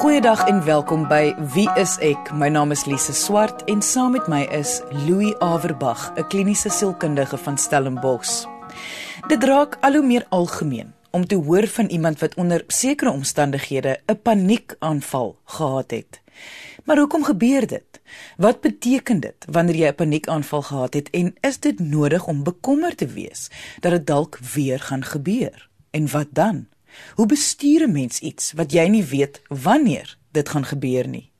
Goeiedag en welkom by Wie is ek? My naam is Lise Swart en saam met my is Louis Averbag, 'n kliniese sielkundige van Stellenbosch. Dit raak al hoe meer algemeen om te hoor van iemand wat onder sekere omstandighede 'n paniekaanval gehad het. Maar hoekom gebeur dit? Wat beteken dit wanneer jy 'n paniekaanval gehad het en is dit nodig om bekommerd te wees dat dit dalk weer gaan gebeur? En wat dan? Hoe bestuur 'n mens iets wat jy nie weet wanneer dit gaan gebeur nie?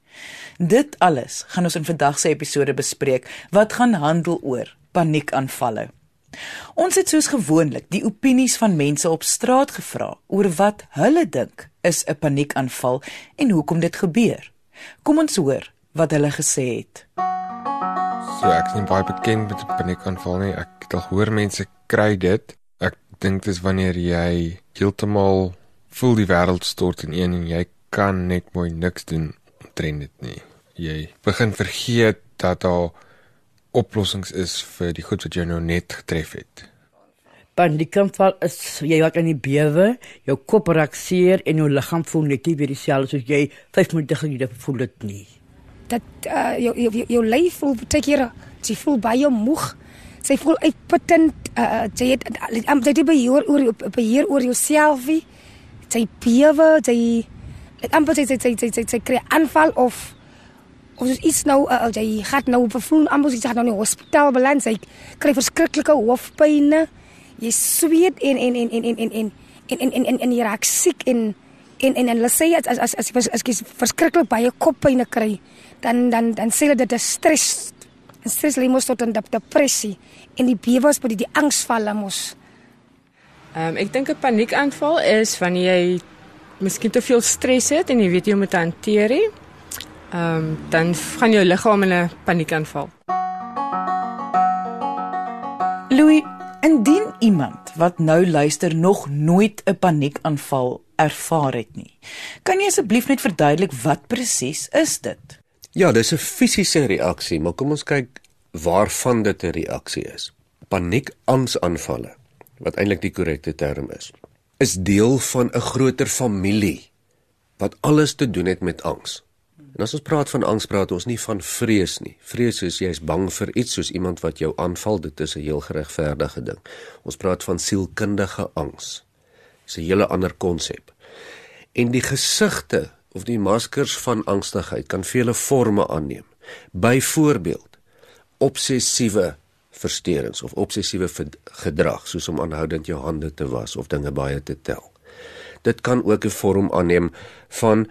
Dit alles gaan ons in vandag se episode bespreek wat gaan handel oor paniekaanvalle. Ons het soos gewoonlik die opinies van mense op straat gevra oor wat hulle dink is 'n paniekaanval en hoekom dit gebeur. Kom ons hoor wat hulle gesê het. So ek is nie baie bekend met 'n paniekaanval nie. Ek het al hoor mense kry dit. Dink dit is wanneer jy heeltemal voel die wêreld stort in een en jy kan net mooi niks doen omtrent dit nie. Jy begin vergeet dat daar oplossings is vir die goed wat jy nou net getref het. Paniekaanval is jy raak aan die bewe, jou kop raak seer en jou liggaam voel net nie weer dieselfde soos jy 5 minute gelede voel dit nie. Dat uh, jou jou jou lyf voel baie keer jy voel baie moeg. Sy voel uitputtend. Uh, jy het jy dit beheer oor beheer oor jouself. Jy bewe, jy ek amper sy sy sy sy sy, sy kry aanval of of is iets nou uh, jy gaan nou bevoel amper jy gaan nou in die hospitaal beland. Sy kry verskriklike hoofpyn. Jy sweet en en en en en en en en en en en jy raak siek en en en hulle sê as as as as jy verskriklik baie koppyne kry dan dan dan sê hulle dit is stres En stres lê mos tot 'n depressie en die bewas by die, die angsvalle mos. Ehm um, ek dink 'n paniekaanval is wanneer jy miskien te veel stres het en jy weet jy moet hanteer nie. Ehm um, dan gaan jou liggaam in 'n paniekaanval. Louis, indien iemand wat nou luister nog nooit 'n paniekaanval ervaar het nie, kan jy asseblief net verduidelik wat presies is dit? Ja, dis 'n fisiese reaksie, maar kom ons kyk waarvan dit 'n reaksie is. Paniek-angsaanvalle, wat eintlik die korrekte term is, is deel van 'n groter familie wat alles te doen het met angs. En as ons praat van angs, praat ons nie van vrees nie. Vrees is jy is bang vir iets soos iemand wat jou aanval, dit is 'n heel geregverdige ding. Ons praat van sielkundige angs. Dis 'n hele ander konsep. En die gesigte of die maskers van angstigheid kan vele forme aanneem. Byvoorbeeld obsessiewe versteurings of obsessiewe gedrag soos om aanhoudend jou hande te was of dinge baie te tel. Dit kan ook 'n vorm aanneem van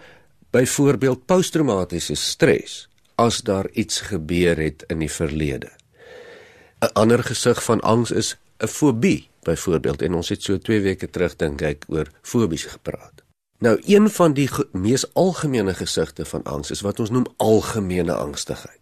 byvoorbeeld posttraumatiese stres as daar iets gebeur het in die verlede. 'n Ander gesig van angs is 'n fobie byvoorbeeld en ons het so 2 weke terug dink ek oor fobies gepraat. Nou een van die mees algemene gesigte van angs is wat ons noem algemene angstigheid.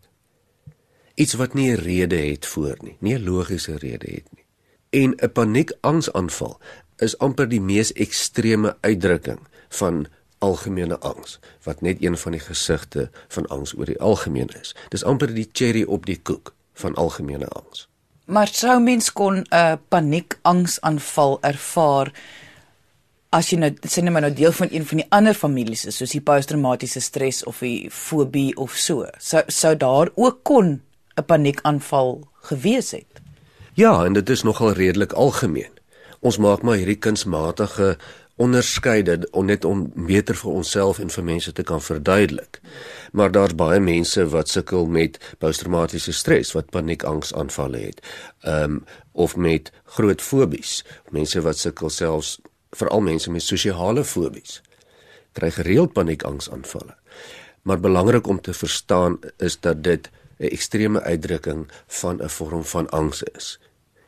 Iets wat nie 'n rede het voor nie, nie 'n logiese rede het nie. En 'n paniekangsaanval is amper die mees ekstreme uitdrukking van algemene angs, wat net een van die gesigte van angs oor die algemeen is. Dis amper die cherry op die koek van algemene angs. Maar sou mens kon 'n paniekangsaanval ervaar as jy nou sê net maar nou deel van een van die ander families is soos die posttraumatiese stres of die fobie of so sou sou daar ook kon 'n paniekaanval gewees het? Ja en dit is nogal redelik algemeen. Ons maak maar hierdie kunsmatige onderskeide om net om beter vir onsself en vir mense te kan verduidelik. Maar daar's baie mense wat sukkel met posttraumatiese stres wat paniekangsaanvalle het um, of met groot fobies. Mense wat sukkel selfs veral mense met sosiale fobies kry gereeld paniekangsaanvalle. Maar belangrik om te verstaan is dat dit 'n ekstreme uitdrukking van 'n vorm van angs is.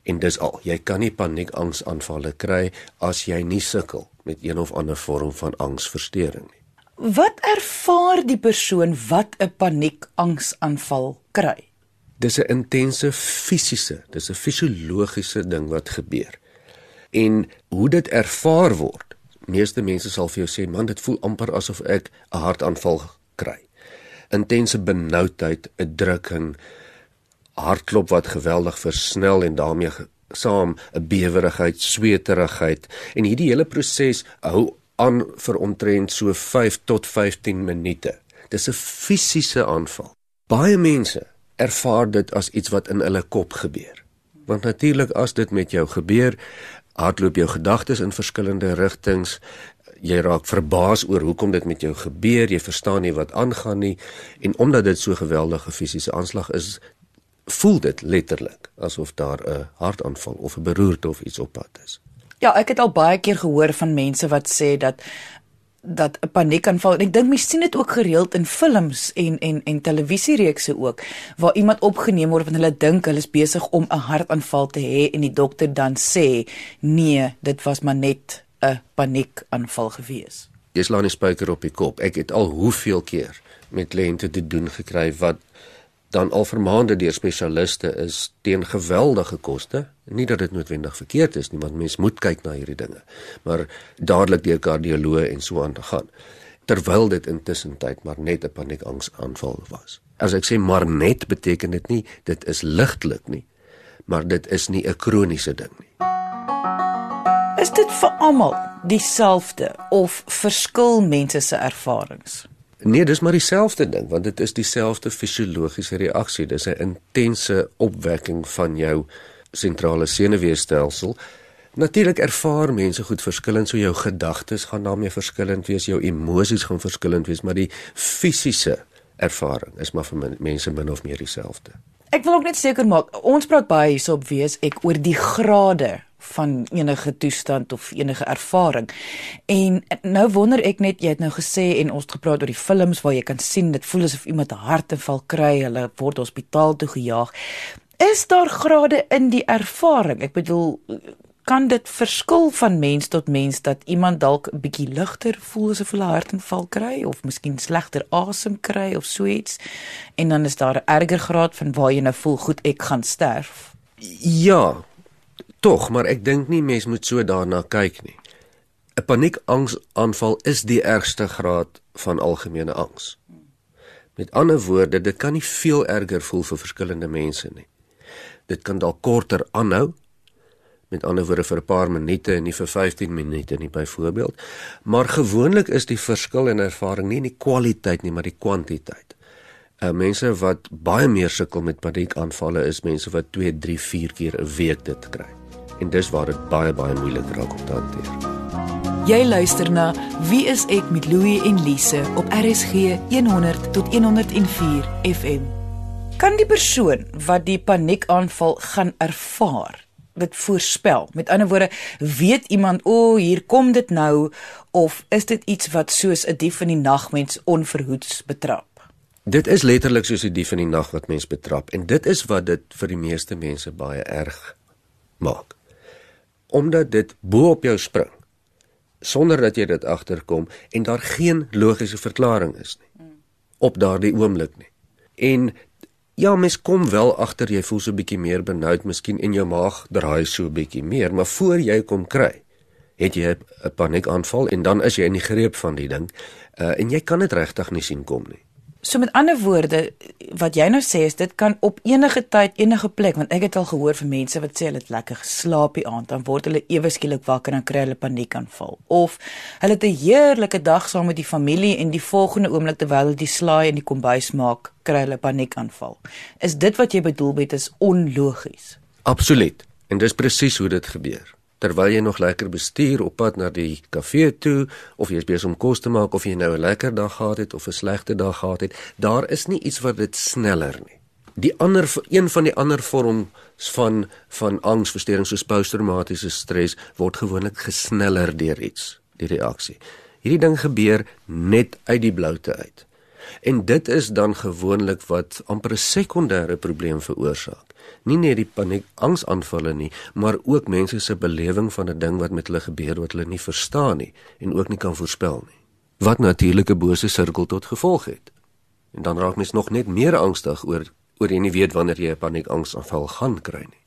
En dis al, jy kan nie paniekangsaanvalle kry as jy nie sukkel met een of ander vorm van angsversteuring nie. Wat ervaar die persoon wat 'n paniekangsaanval kry? Dis 'n intense fisiese, dis 'n fisiologiese ding wat gebeur en hoe dit ervaar word. Meeste mense sal vir jou sê, "Man, dit voel amper asof ek 'n hartaanval kry." Intense benoudheid, 'n drukking, hartklop wat geweldig versnel en daarmee saam 'n bewerigheid, sweterigheid en hierdie hele proses hou aan vir omtrent so 5 tot 15 minute. Dis 'n fisiese aanval. Baie mense ervaar dit as iets wat in hulle kop gebeur. Want natuurlik as dit met jou gebeur, hardloop jou gedagtes in verskillende rigtings. Jy raak verbaas oor hoekom dit met jou gebeur, jy verstaan nie wat aangaan nie en omdat dit so geweldige fisiese aanslag is, voel dit letterlik asof daar 'n hartaanval of 'n beroerte of iets op pad is. Ja, ek het al baie keer gehoor van mense wat sê dat dat 'n paniekaanval en ek dink mense sien dit ook gereeld in films en en en televisiereekse ook waar iemand opgeneem word want hulle dink hulle is besig om 'n hartaanval te hê en die dokter dan sê nee, dit was maar net 'n paniekaanval gewees. Jy slaan die spyker op die kop. Ek het al hoeveel keer met kliënte te doen gekry wat dan al vir maande deur spesialiste is teen geweldige koste. Nie dat dit noodwendig verkeerd is nie, want mens moet kyk na hierdie dinge. Maar dadelik deur kardioloë en so aan te gaan. Terwyl dit intussen tyd maar net 'n paniekangsaanval was. As ek sê maar net beteken dit nie dit is ligtelik nie, maar dit is nie 'n kroniese ding nie. Is dit vir almal dieselfde of verskil mense se ervarings? Nee, dis maar dieselfde ding want dit is dieselfde fisiologiese reaksie. Dis 'n intense opwekking van jou sentrale senuweestelsel. Natuurlik ervaar mense goed verskillend, so jou gedagtes gaan daarmee verskillend wees, jou emosies gaan verskillend wees, maar die fisiese ervaring is maar vir mense min of meer dieselfde. Ek wil ook net seker maak, ons praat baie hierop wees ek oor die grade van enige toestand of enige ervaring. En nou wonder ek net jy het nou gesê en ons het gepraat oor die films waar jy kan sien dit voel asof iemand 'n hartaanval kry, hulle word hospitaal toe gejaag. Is daar grade in die ervaring? Ek bedoel kan dit verskil van mens tot mens dat iemand dalk 'n bietjie ligter voel asof hulle hartaanval kry of miskien slegter asem kry of so iets en dan is daar 'n erger graad van waar jy nou voel goed ek gaan sterf. Ja, Tog, maar ek dink nie mens moet so daarna kyk nie. 'n Paniekangsaanval is die ergste graad van algemene angs. Met ander woorde, dit kan nie veel erger voel vir verskillende mense nie. Dit kan dalk korter aanhou. Met ander woorde vir 'n paar minute en nie vir 15 minute nie byvoorbeeld, maar gewoonlik is die verskil in ervaring nie in die kwaliteit nie, maar die kwantiteit. Uh, mense wat baie meer sukkel met paniekaanvalle is mense wat 2, 3, 4 keer 'n week dit kry en dis waar dit baie baie moeilik raak om te hanteer. Jy luister na Wie is ek met Louie en Lise op RSG 100 tot 104 FM. Kan die persoon wat die paniekaanval gaan ervaar dit voorspel? Met ander woorde, weet iemand o, oh, hier kom dit nou of is dit iets wat soos 'n dief in die nag mens onverhoeds betrap? Dit is letterlik soos 'n dief in die nag wat mens betrap en dit is wat dit vir die meeste mense baie erg maak omdat dit bo op jou spring sonder dat jy dit agterkom en daar geen logiese verklaring is nie op daardie oomblik nie. En ja, mens kom wel agter jy voel so 'n bietjie meer benoud, miskien en jou maag draai so 'n bietjie meer, maar voor jy kom kry, het jy 'n paniekaanval en dan is jy in die greep van die ding. Uh en jy kan dit regtig nie sien kom nie. So met ander woorde wat jy nou sê is dit kan op enige tyd enige plek want ek het al gehoor van mense wat sê hulle het lekker geslaap die aand dan word hulle ewe skielik wakker en kry hulle paniekaanval of hulle het 'n heerlike dag saam met die familie en die volgende oomblik terwyl hulle die slaai in die kombuis maak kry hulle paniekaanval. Is dit wat jy bedoel met is onlogies? Absoluut. En dis presies hoe dit gebeur terwyl jy nog lekker bestuur op pad na die kafee toe of jy is besig om kos te maak of jy nou 'n lekker dag gehad het of 'n slegte dag gehad het, daar is nie iets wat dit sneller nie. Die ander een van die ander vorms van van angsversteuring soos posttraumatiese stres word gewoonlik gesneller deur iets, die reaksie. Hierdie ding gebeur net uit die bloute uit. En dit is dan gewoonlik wat amper 'n sekondêre probleem veroorsaak nie net die paniek angsaanvalle nie, maar ook mense se belewing van 'n ding wat met hulle gebeur wat hulle nie verstaan nie en ook nie kan voorspel nie. Wat natuurlik 'n bose sirkel tot gevolg het. En dan raak mens nog net meer angstig oor oor jy nie weet wanneer jy 'n paniek angsaanval gaan kry nie.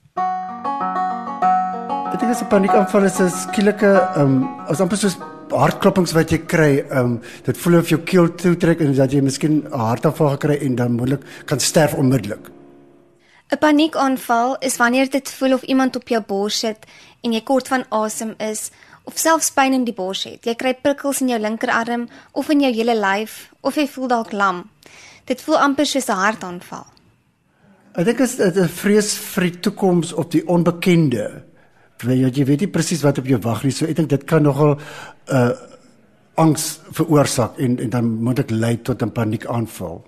Dink as 'n paniekaanval is 'n skielike ehm um, as amper soos hartklopings wat jy kry, ehm um, dit voel of jou keel toetrek en dat jy miskien 'n hartaanval gekry en dan moontlik kan sterf onmiddellik. 'n Paniekaanval is wanneer dit voel of iemand op jou bors sit en jy kort van asem is of selfs pyn in die bors het. Jy kry prikkels in jou linkerarm of in jou hele lyf of jy voel dalk lam. Dit voel amper soos 'n hartaanval. Ek dink dit is 'n vrees vir die toekoms op die onbekende. Jy jy weet nie presies wat op jou wag nie. So ek dink dit kan nogal 'n uh, angs veroorsaak en en dan moet dit lei tot 'n paniekaanval.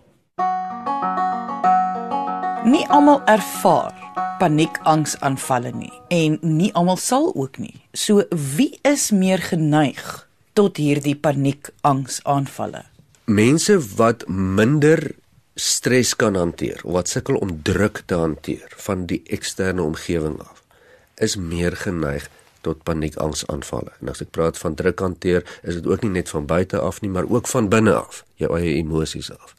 Nie almal ervaar paniekangsaanvalle nie en nie almal sal ook nie. So wie is meer geneig tot hierdie paniekangsaanvalle? Mense wat minder stres kan hanteer of wat sukkel om druk te hanteer van die eksterne omgewing af, is meer geneig tot paniekangsaanvalle. En as ek praat van druk hanteer, is dit ook nie net van buite af nie, maar ook van binne af, jou eie emosies af.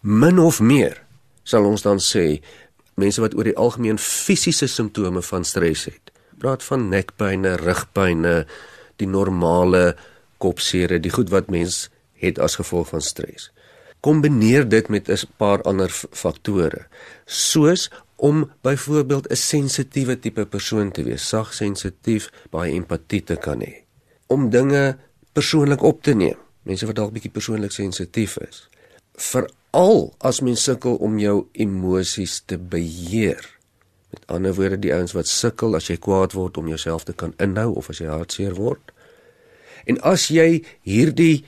Min of meer sal ons dan sê mense wat oor die algemeen fisiese simptome van stres het. Praat van nekpynne, rugpynne, die normale kopseer, die goed wat mens het as gevolg van stres. Kombineer dit met 'n paar ander faktore, soos om byvoorbeeld 'n sensitiewe tipe persoon te wees, sag sensitief, baie empatie te kan hê. Om dinge persoonlik op te neem, mense wat dalk bietjie persoonlik sensitief is. Veral as mens sukkel om jou emosies te beheer. Met ander woorde, die ouens wat sukkel as jy kwaad word om jouself te kan inhou of as jy hartseer word. En as jy hierdie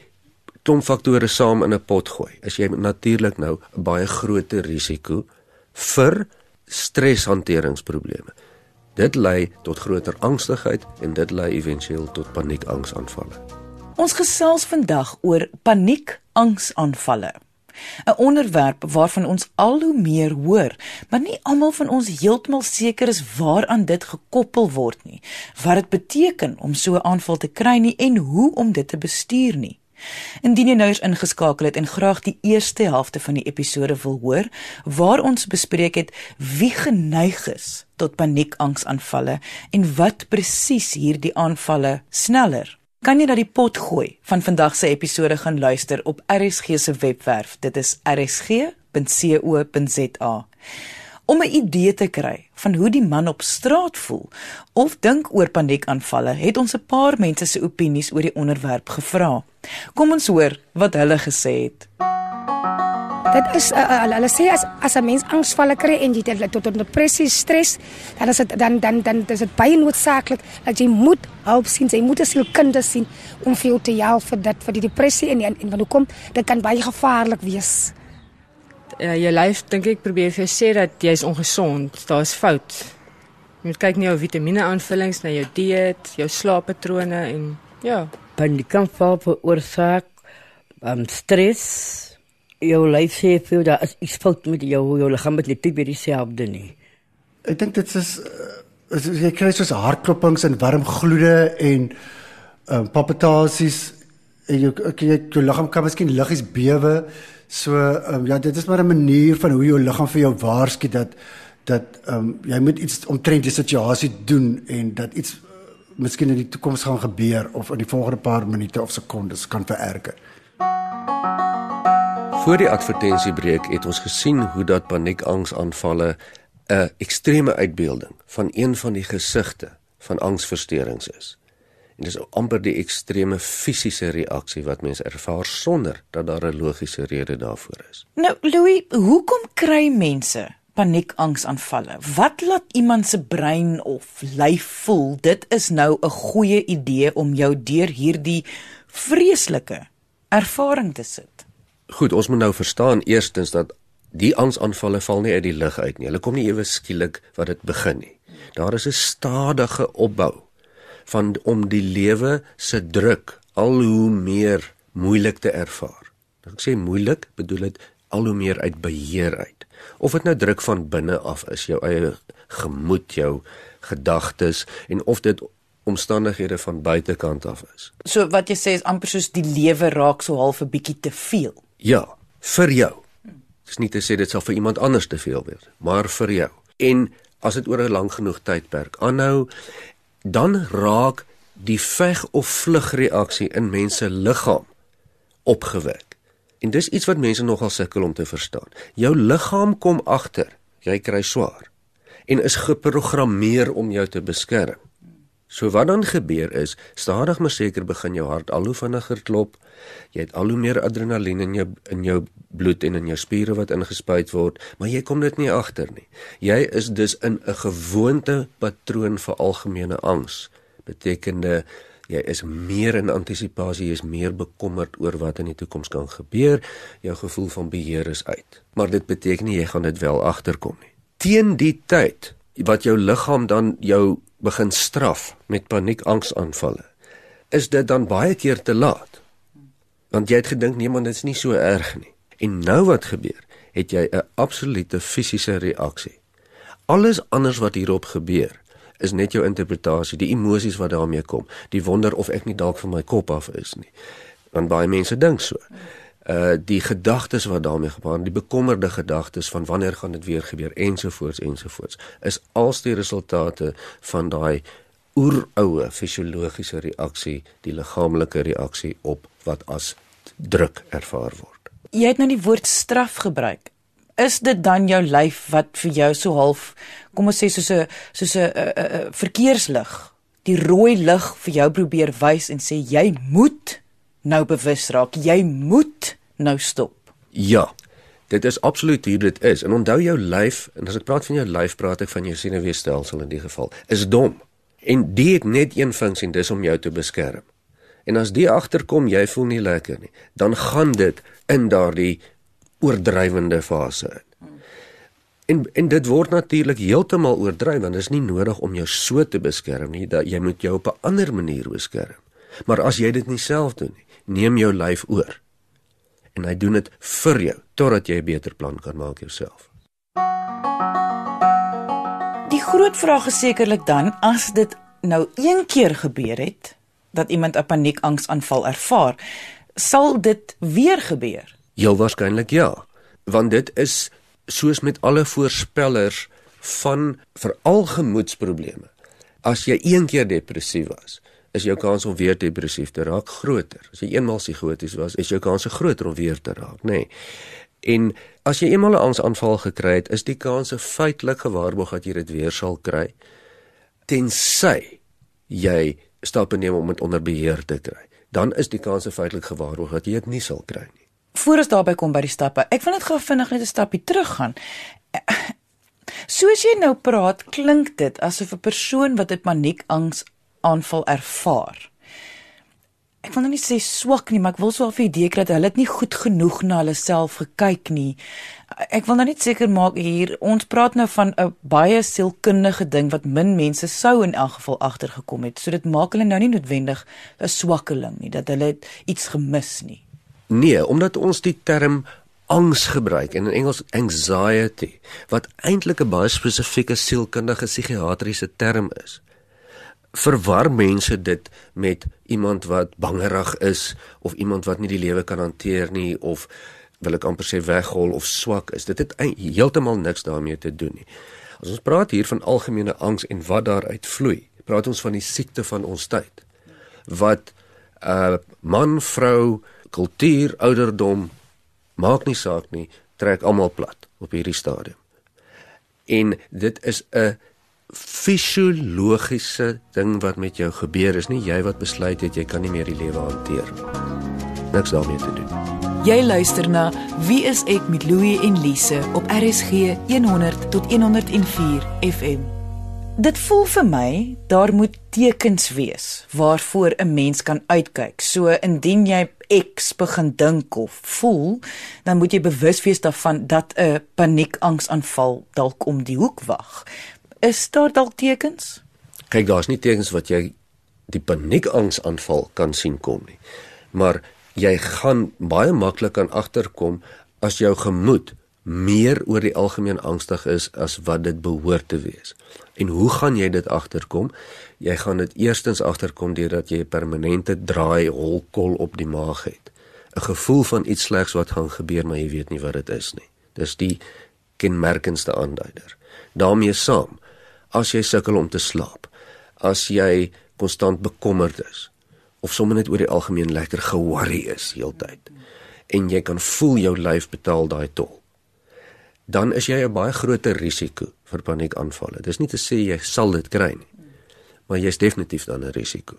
klomp faktore saam in 'n pot gooi, is jy natuurlik nou 'n baie groter risiko vir streshanteringsprobleme. Dit lei tot groter angstigheid en dit lei éventueel tot paniekangsaanvalle. Ons gesels vandag oor paniekangsaanvalle. 'n Onderwerp waarvan ons al hoe meer hoor, maar nie almal van ons heeltemal seker is waaraan dit gekoppel word nie. Wat dit beteken om so 'n aanval te kry nie en hoe om dit te bestuur nie. Indien jy nou eens ingeskakel het en graag die eerste helfte van die episode wil hoor, waar ons bespreek het wie geneig is tot paniekangsaanvalle en wat presies hierdie aanvalle sneller Kan jy na die pot gooi van vandag se episode gaan luister op RSG se webwerf. Dit is rsg.co.za om 'n idee te kry van hoe die man op straat voel of dink oor paniekaanvalle, het ons 'n paar mense se opinies oor die onderwerp gevra. Kom ons hoor wat hulle gesê het. Dit is uh, uh, hulle sê as as 'n mens angsvalle kry en jy dit tot depressie, stres, dan is dit dan dan dan is dit baie noodsaaklik dat jy moet hulp sien, jy moet 'n sielkundige sien om vir jou te help vir dit vir die depressie en en, en wanneer kom dit kan baie gevaarlik wees uh, jou lyf dink ek probeer vir jou sê dat jy is ongesond, daar's fout. Jy moet kyk na jou vitamiene-aanvullings, na jou dieet, jou slaappatrone en ja, paniek kan val veroorsaak um, stres. Jou lyf sê vir dat is iets fout met jou, jou liggaam het net nie dieselfde nie. Ek dink dit is as jy kry soos hartklopings en warm gloede en um, palpitasies en jou jy, jou liggaam kan miskien liggies bewe. So um, ja, dit is maar 'n manier van hoe jou liggaam vir jou waarsku dat dat ehm um, jy moet iets omtrent die situasie doen en dat iets uh, miskien in die toekoms gaan gebeur of in die volgende paar minute of sekondes kan vererger. Voor die advertensiebreek het ons gesien hoe dat paniekangsaanvalle 'n ekstreme uitbeelding van een van die gesigte van angsversteurings is. Dis amper die ekstreme fisiese reaksie wat mense ervaar sonder dat daar 'n logiese rede daarvoor is. Nou Louis, hoekom kry mense paniekangsaanvalle? Wat laat iemand se brein of lyf voel dit is nou 'n goeie idee om jou deur hierdie vreeslike ervaring te sit? Goed, ons moet nou verstaan eerstens dat die angsaanvalle val nie uit die lug uit nie. Hulle kom nie ewe skielik wat dit begin nie. Daar is 'n stadige opbou van om die lewe se druk al hoe meer moeilik te ervaar. As ek sê moeilik, bedoel dit al hoe meer uit beheer uit. Of dit nou druk van binne af is, jou eie gemoed, jou gedagtes en of dit omstandighede van buitekant af is. So wat jy sê is amper soos die lewe raak so half 'n bietjie te veel. Ja, vir jou. Dis nie te sê dit sal vir iemand anders te veel wees, maar vir jou. En as dit oor 'n lang genoeg tydperk aanhou dan raak die veg of vlug reaksie in mense liggaam opgewek. En dis iets wat mense nogal sukkel om te verstaan. Jou liggaam kom agter, jy kry swaar en is geprogrammeer om jou te beskerm. So wat dan gebeur is, stadig maar seker begin jou hart al hoe vinniger klop. Jy het al hoe meer adrenalien in jou in jou bloed en in jou spiere wat ingespuit word, maar jy kom dit nie agter nie. Jy is dus in 'n gewoonte patroon vir algemene angs. Betekende jy is meer in antisisipasie, jy is meer bekommerd oor wat in die toekoms kan gebeur. Jou gevoel van beheer is uit. Maar dit beteken nie jy gaan dit wel agterkom nie. Teen die tyd wat jou liggaam dan jou begin straf met paniekangsaanvalle, is dit dan baie keer te laat. Want jy het gedink nee man, dit is nie so erg nie. En nou wat gebeur? Het jy 'n absolute fisiese reaksie. Alles anders wat hierop gebeur is net jou interpretasie, die emosies wat daarmee kom, die wonder of ek nie dalk van my kop af is nie. Want baie mense dink so. Uh die gedagtes wat daarmee gepaard, die bekommerde gedagtes van wanneer gaan dit weer gebeur ensovoorts ensovoorts, is als die resultate van daai oeroue fisiologiese reaksie, die liggaamlike reaksie op wat as druk ervaar word. Jy het nou die woord straf gebruik. Is dit dan jou lyf wat vir jou so half, kom ons sê soos 'n soos 'n verkeerslig, die rooi lig vir jou probeer wys en sê jy moet nou bewus raak. Jy moet nou stop. Ja. Dit is absoluut hoe dit is. En onthou jou lyf, en as ek praat van jou lyf, praat ek van jou senuweestelsel in die geval, is dom. En dit het net een funksie, dis om jou te beskerm. En as die agterkom jy voel nie lekker nie, dan gaan dit in daardie oordrywende fase in. En en dit word natuurlik heeltemal oordryf want dit is nie nodig om jou so te beskerm nie, dat jy moet jou op 'n ander manier beskerm. Maar as jy dit nie self doen nie, neem jou lyf oor. En hy doen dit vir jou totdat jy 'n beter plan kan maak jouself. Die groot vraag is sekerlik dan as dit nou een keer gebeur het, dat iemand 'n paniekangsaanval ervaar, sal dit weer gebeur? Heel waarskynlik ja, want dit is soos met alle voorspellers van veral gemoedsprobleme. As jy een keer depressief was, is jou kans om weer depressief te raak groter. As jy eenmaal psigoties was, is jou kans groter om weer te raak, nê. Nee. En as jy eenmaal 'n angsaanval gekry het, is die kans feitelik gewaarborg dat jy dit weer sal kry tensy jy stappe neem om dit onder beheer te kry. Dan is die kans feitelik gewaarborg dat jy dit nie sal kry nie. Voor ons daarby kom by die stappe, ek wil net gou vinnig net 'n stapie teruggaan. Soos jy nou praat, klink dit asof 'n persoon wat 'n paniekangs aanval ervaar. Ek wil nou nie sê swak nie, maar ek wil al vir idee kry dat hulle dit nie goed genoeg na hulle self gekyk nie. Ek wil nou net seker maak hier, ons praat nou van 'n baie sielkundige ding wat min mense sou in elk geval agtergekom het. So dit maak hulle nou nie noodwendig 'n swakkeling nie, dat hulle iets gemis nie. Nee, omdat ons die term angs gebruik en in Engels anxiety wat eintlik 'n baie spesifieke sielkundige psigiatriese term is. Verwar mense dit met iemand wat bangerig is of iemand wat nie die lewe kan hanteer nie of wil ek amper sê weghol of swak is. Dit het heeltemal niks daarmee te doen nie. As ons praat hier van algemene angs en wat daaruit vloei, praat ons van die siekte van ons tyd. Wat uh, man, vrou, kultuur, ouderdom maak nie saak nie, trek almal plat op hierdie stadium. En dit is 'n fisiologiese ding wat met jou gebeur is nie jy wat besluit het jy kan nie meer die lewe hanteer nie. Niks daarmee te doen. Jy luister na Wie is ek met Louie en Lise op RSG 100 tot 104 FM. Dit voel vir my daar moet tekens wees waarvoor 'n mens kan uitkyk. So indien jy X begin dink of voel, dan moet jy bewus wees daarvan dat 'n paniekangsaanval dalk om die hoek wag. Is daar dalk tekens? Kyk, daar's nie tekens wat jy die paniekangsaanval kan sien kom nie. Maar jy gaan baie maklik aan agterkom as jou gemoed meer oor die algemeen angstig is as wat dit behoort te wees. En hoe gaan jy dit agterkom? Jy gaan dit eerstens agterkom deurdat jy 'n permanente draai holkol op die maag het. 'n Gevoel van iets slegs wat gaan gebeur, maar jy weet nie wat dit is nie. Dis die kenmerkendste aanduider. daarmee saam, as jy sukkel om te slaap, as jy konstant bekommerd is of sommer net oor die algemeen lekker ge-worry is heeltyd en jy kan voel jou lyf betaal daai tol dan is jy 'n baie groter risiko vir paniekaanvalle. Dis nie te sê jy sal dit kry nie. maar jy's definitief dan 'n risiko.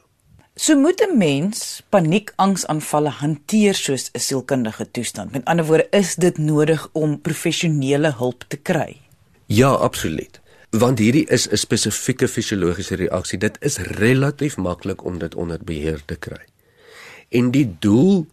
So moet 'n mens paniekangsaanvalle hanteer soos 'n sielkundige toestand. Met ander woorde, is dit nodig om professionele hulp te kry? Ja, absoluut. Want hierdie is 'n spesifieke fisiologiese reaksie. Dit is relatief maklik om dit onder beheer te kry. En die doel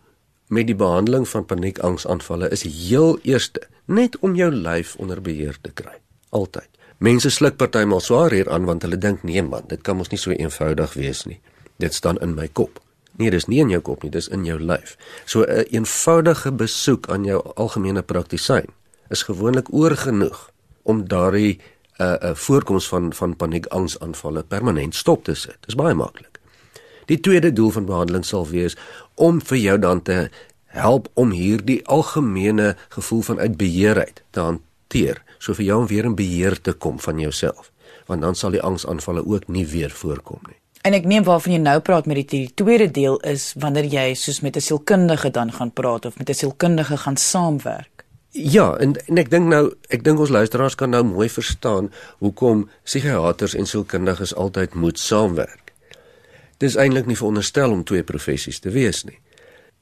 met die behandeling van paniekangsaanvalle is heel eerste net om jou lyf onder beheer te kry. Altyd. Mense sluk partymal swaar hier aan want hulle dink nee man, dit kan mos nie so eenvoudig wees nie. Dit staan in my kop. Nee, dis nie in jou kop nie, dis in jou lyf. So 'n eenvoudige besoek aan jou algemene praktisyn is gewoonlik oorgenoeg om daardie 'n uh, 'n uh, voorkoms van van paniekangsaanvalle permanent stop te sit. Dis baie maklik. Die tweede doel van behandeling sal wees om vir jou dan te help om hierdie algemene gevoel van uitbeheerheid te hanteer, so vir jou om weer in beheer te kom van jouself, want dan sal die angsaanvalle ook nie weer voorkom nie. En ek neem waarvan jy nou praat met die, die tweede deel is wanneer jy soos met 'n sielkundige dan gaan praat of met 'n sielkundige gaan saamwerk. Ja, en en ek dink nou, ek dink ons luisteraars kan nou mooi verstaan hoekom psigiaters en sielkundiges altyd moet saamwerk. Dis eintlik nie veronderstel om twee professies te wees nie.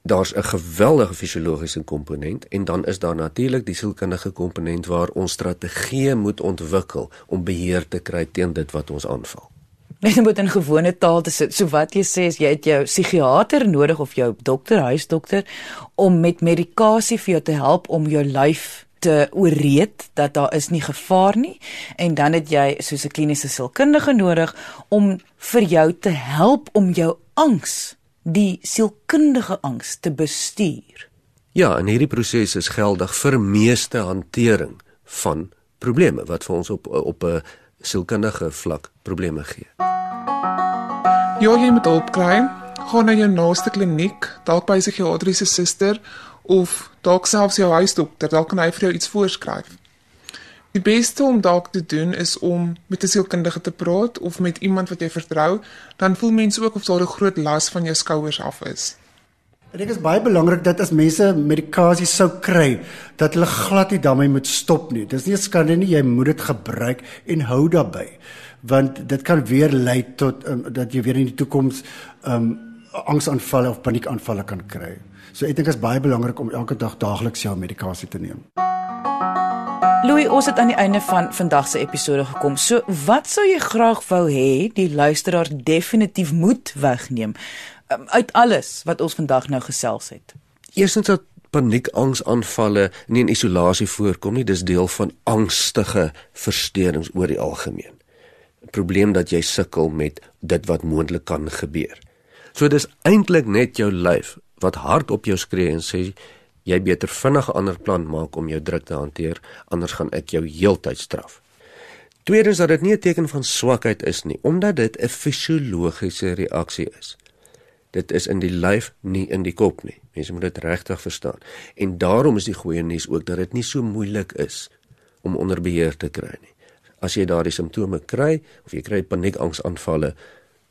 Daar's 'n geweldige fisiologiese komponent en dan is daar natuurlik die sielkundige komponent waar ons strategieë moet ontwikkel om beheer te kry teen dit wat ons aanval net om dit in gewone taal te sit. So wat jy sê is jy het jou psigiater nodig of jou dokter, huisdokter om met medikasie vir jou te help om jou lyf te ooreed dat daar is nie gevaar nie en dan het jy soos 'n kliniese sielkundige nodig om vir jou te help om jou angs, die sielkundige angs te bestuur. Ja, en hierdie proses is geldig vir meeste hantering van probleme wat vir ons op op 'n sielkundige vlak probleme gee. Ja, jy moet hulp kry. Gaan na jou naaste kliniek, dalk by 'n psigiatriese suster of dalk selfs jou huisdokter, dalk kan hy vir jou iets voorskryf. Die beste om dalk te doen is om met 'n sielkundige te praat of met iemand wat jy vertrou, dan voel mense ook of daar 'n groot las van jou skouers af is. Dit is baie belangrik dat as mense medikasie sou kry, dat hulle glad nie daarmee moet stop nie. Dis nie 'n skande nie, jy moet dit gebruik en hou daarbey. Want dit kan weer lei tot um, dat jy weer in die toekoms um angsaanvalle of paniekaanvalle kan kry. So ek dink dit is baie belangrik om elke dag daagliks jou medikasie te neem. Louis, ons het aan die einde van vandag se episode gekom. So, wat sou jy graag wou hê die luisteraar definitief moet wegneem uit alles wat ons vandag nou gesels het. Eerstens dat paniekangsaanvalle nie in isolasie voorkom nie, dis deel van angstige versteurings oor die algemeen. 'n Probleem dat jy sukkel met dit wat moontlik kan gebeur. So dis eintlik net jou lyf wat hard op jou skree en sê jy beter vinnig 'n ander plan maak om jou druk te hanteer, anders gaan ek jou heeltyd straf. Tweedens dat dit nie 'n teken van swakheid is nie, omdat dit 'n fisiologiese reaksie is. Dit is in die lyf, nie in die kop nie. Mense moet dit regtig verstaan. En daarom is die goeie nuus ook dat dit nie so moeilik is om onder beheer te kry nie. As jy daardie simptome kry of jy kry paniekangsaanvalle,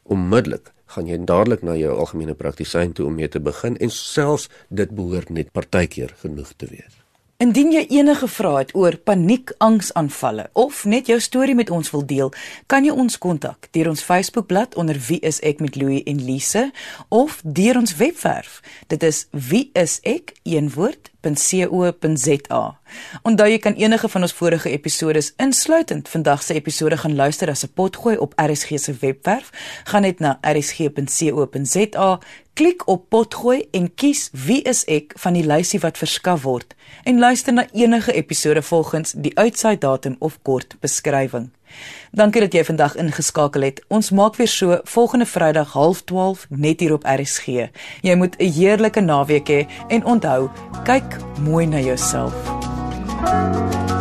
onmiddellik gaan jy dadelik na jou algemene praktisyn toe om mee te begin en selfs dit behoort net partykeer genoeg te wees. Indien jy enige vrae het oor paniekangsaanvalle of net jou storie met ons wil deel, kan jy ons kontak deur ons Facebookblad onder Wie is ek met Louie en Lise of deur ons webwerf. Dit is wieisek.co.za. Onthou jy kan enige van ons vorige episode insluitend vandag se episode gaan luister as 'n potgooi op RSG se webwerf. Gaan net na rsg.co.za Klik op potgooi en kies wie is ek van die lysie wat verskaf word en luister na enige episode volgens die uitsaai datum of kort beskrywing. Dankie dat jy vandag ingeskakel het. Ons maak weer so volgende Vrydag 12:30 net hier op RSG. Jy moet 'n heerlike naweek hê en onthou, kyk mooi na jouself. thank you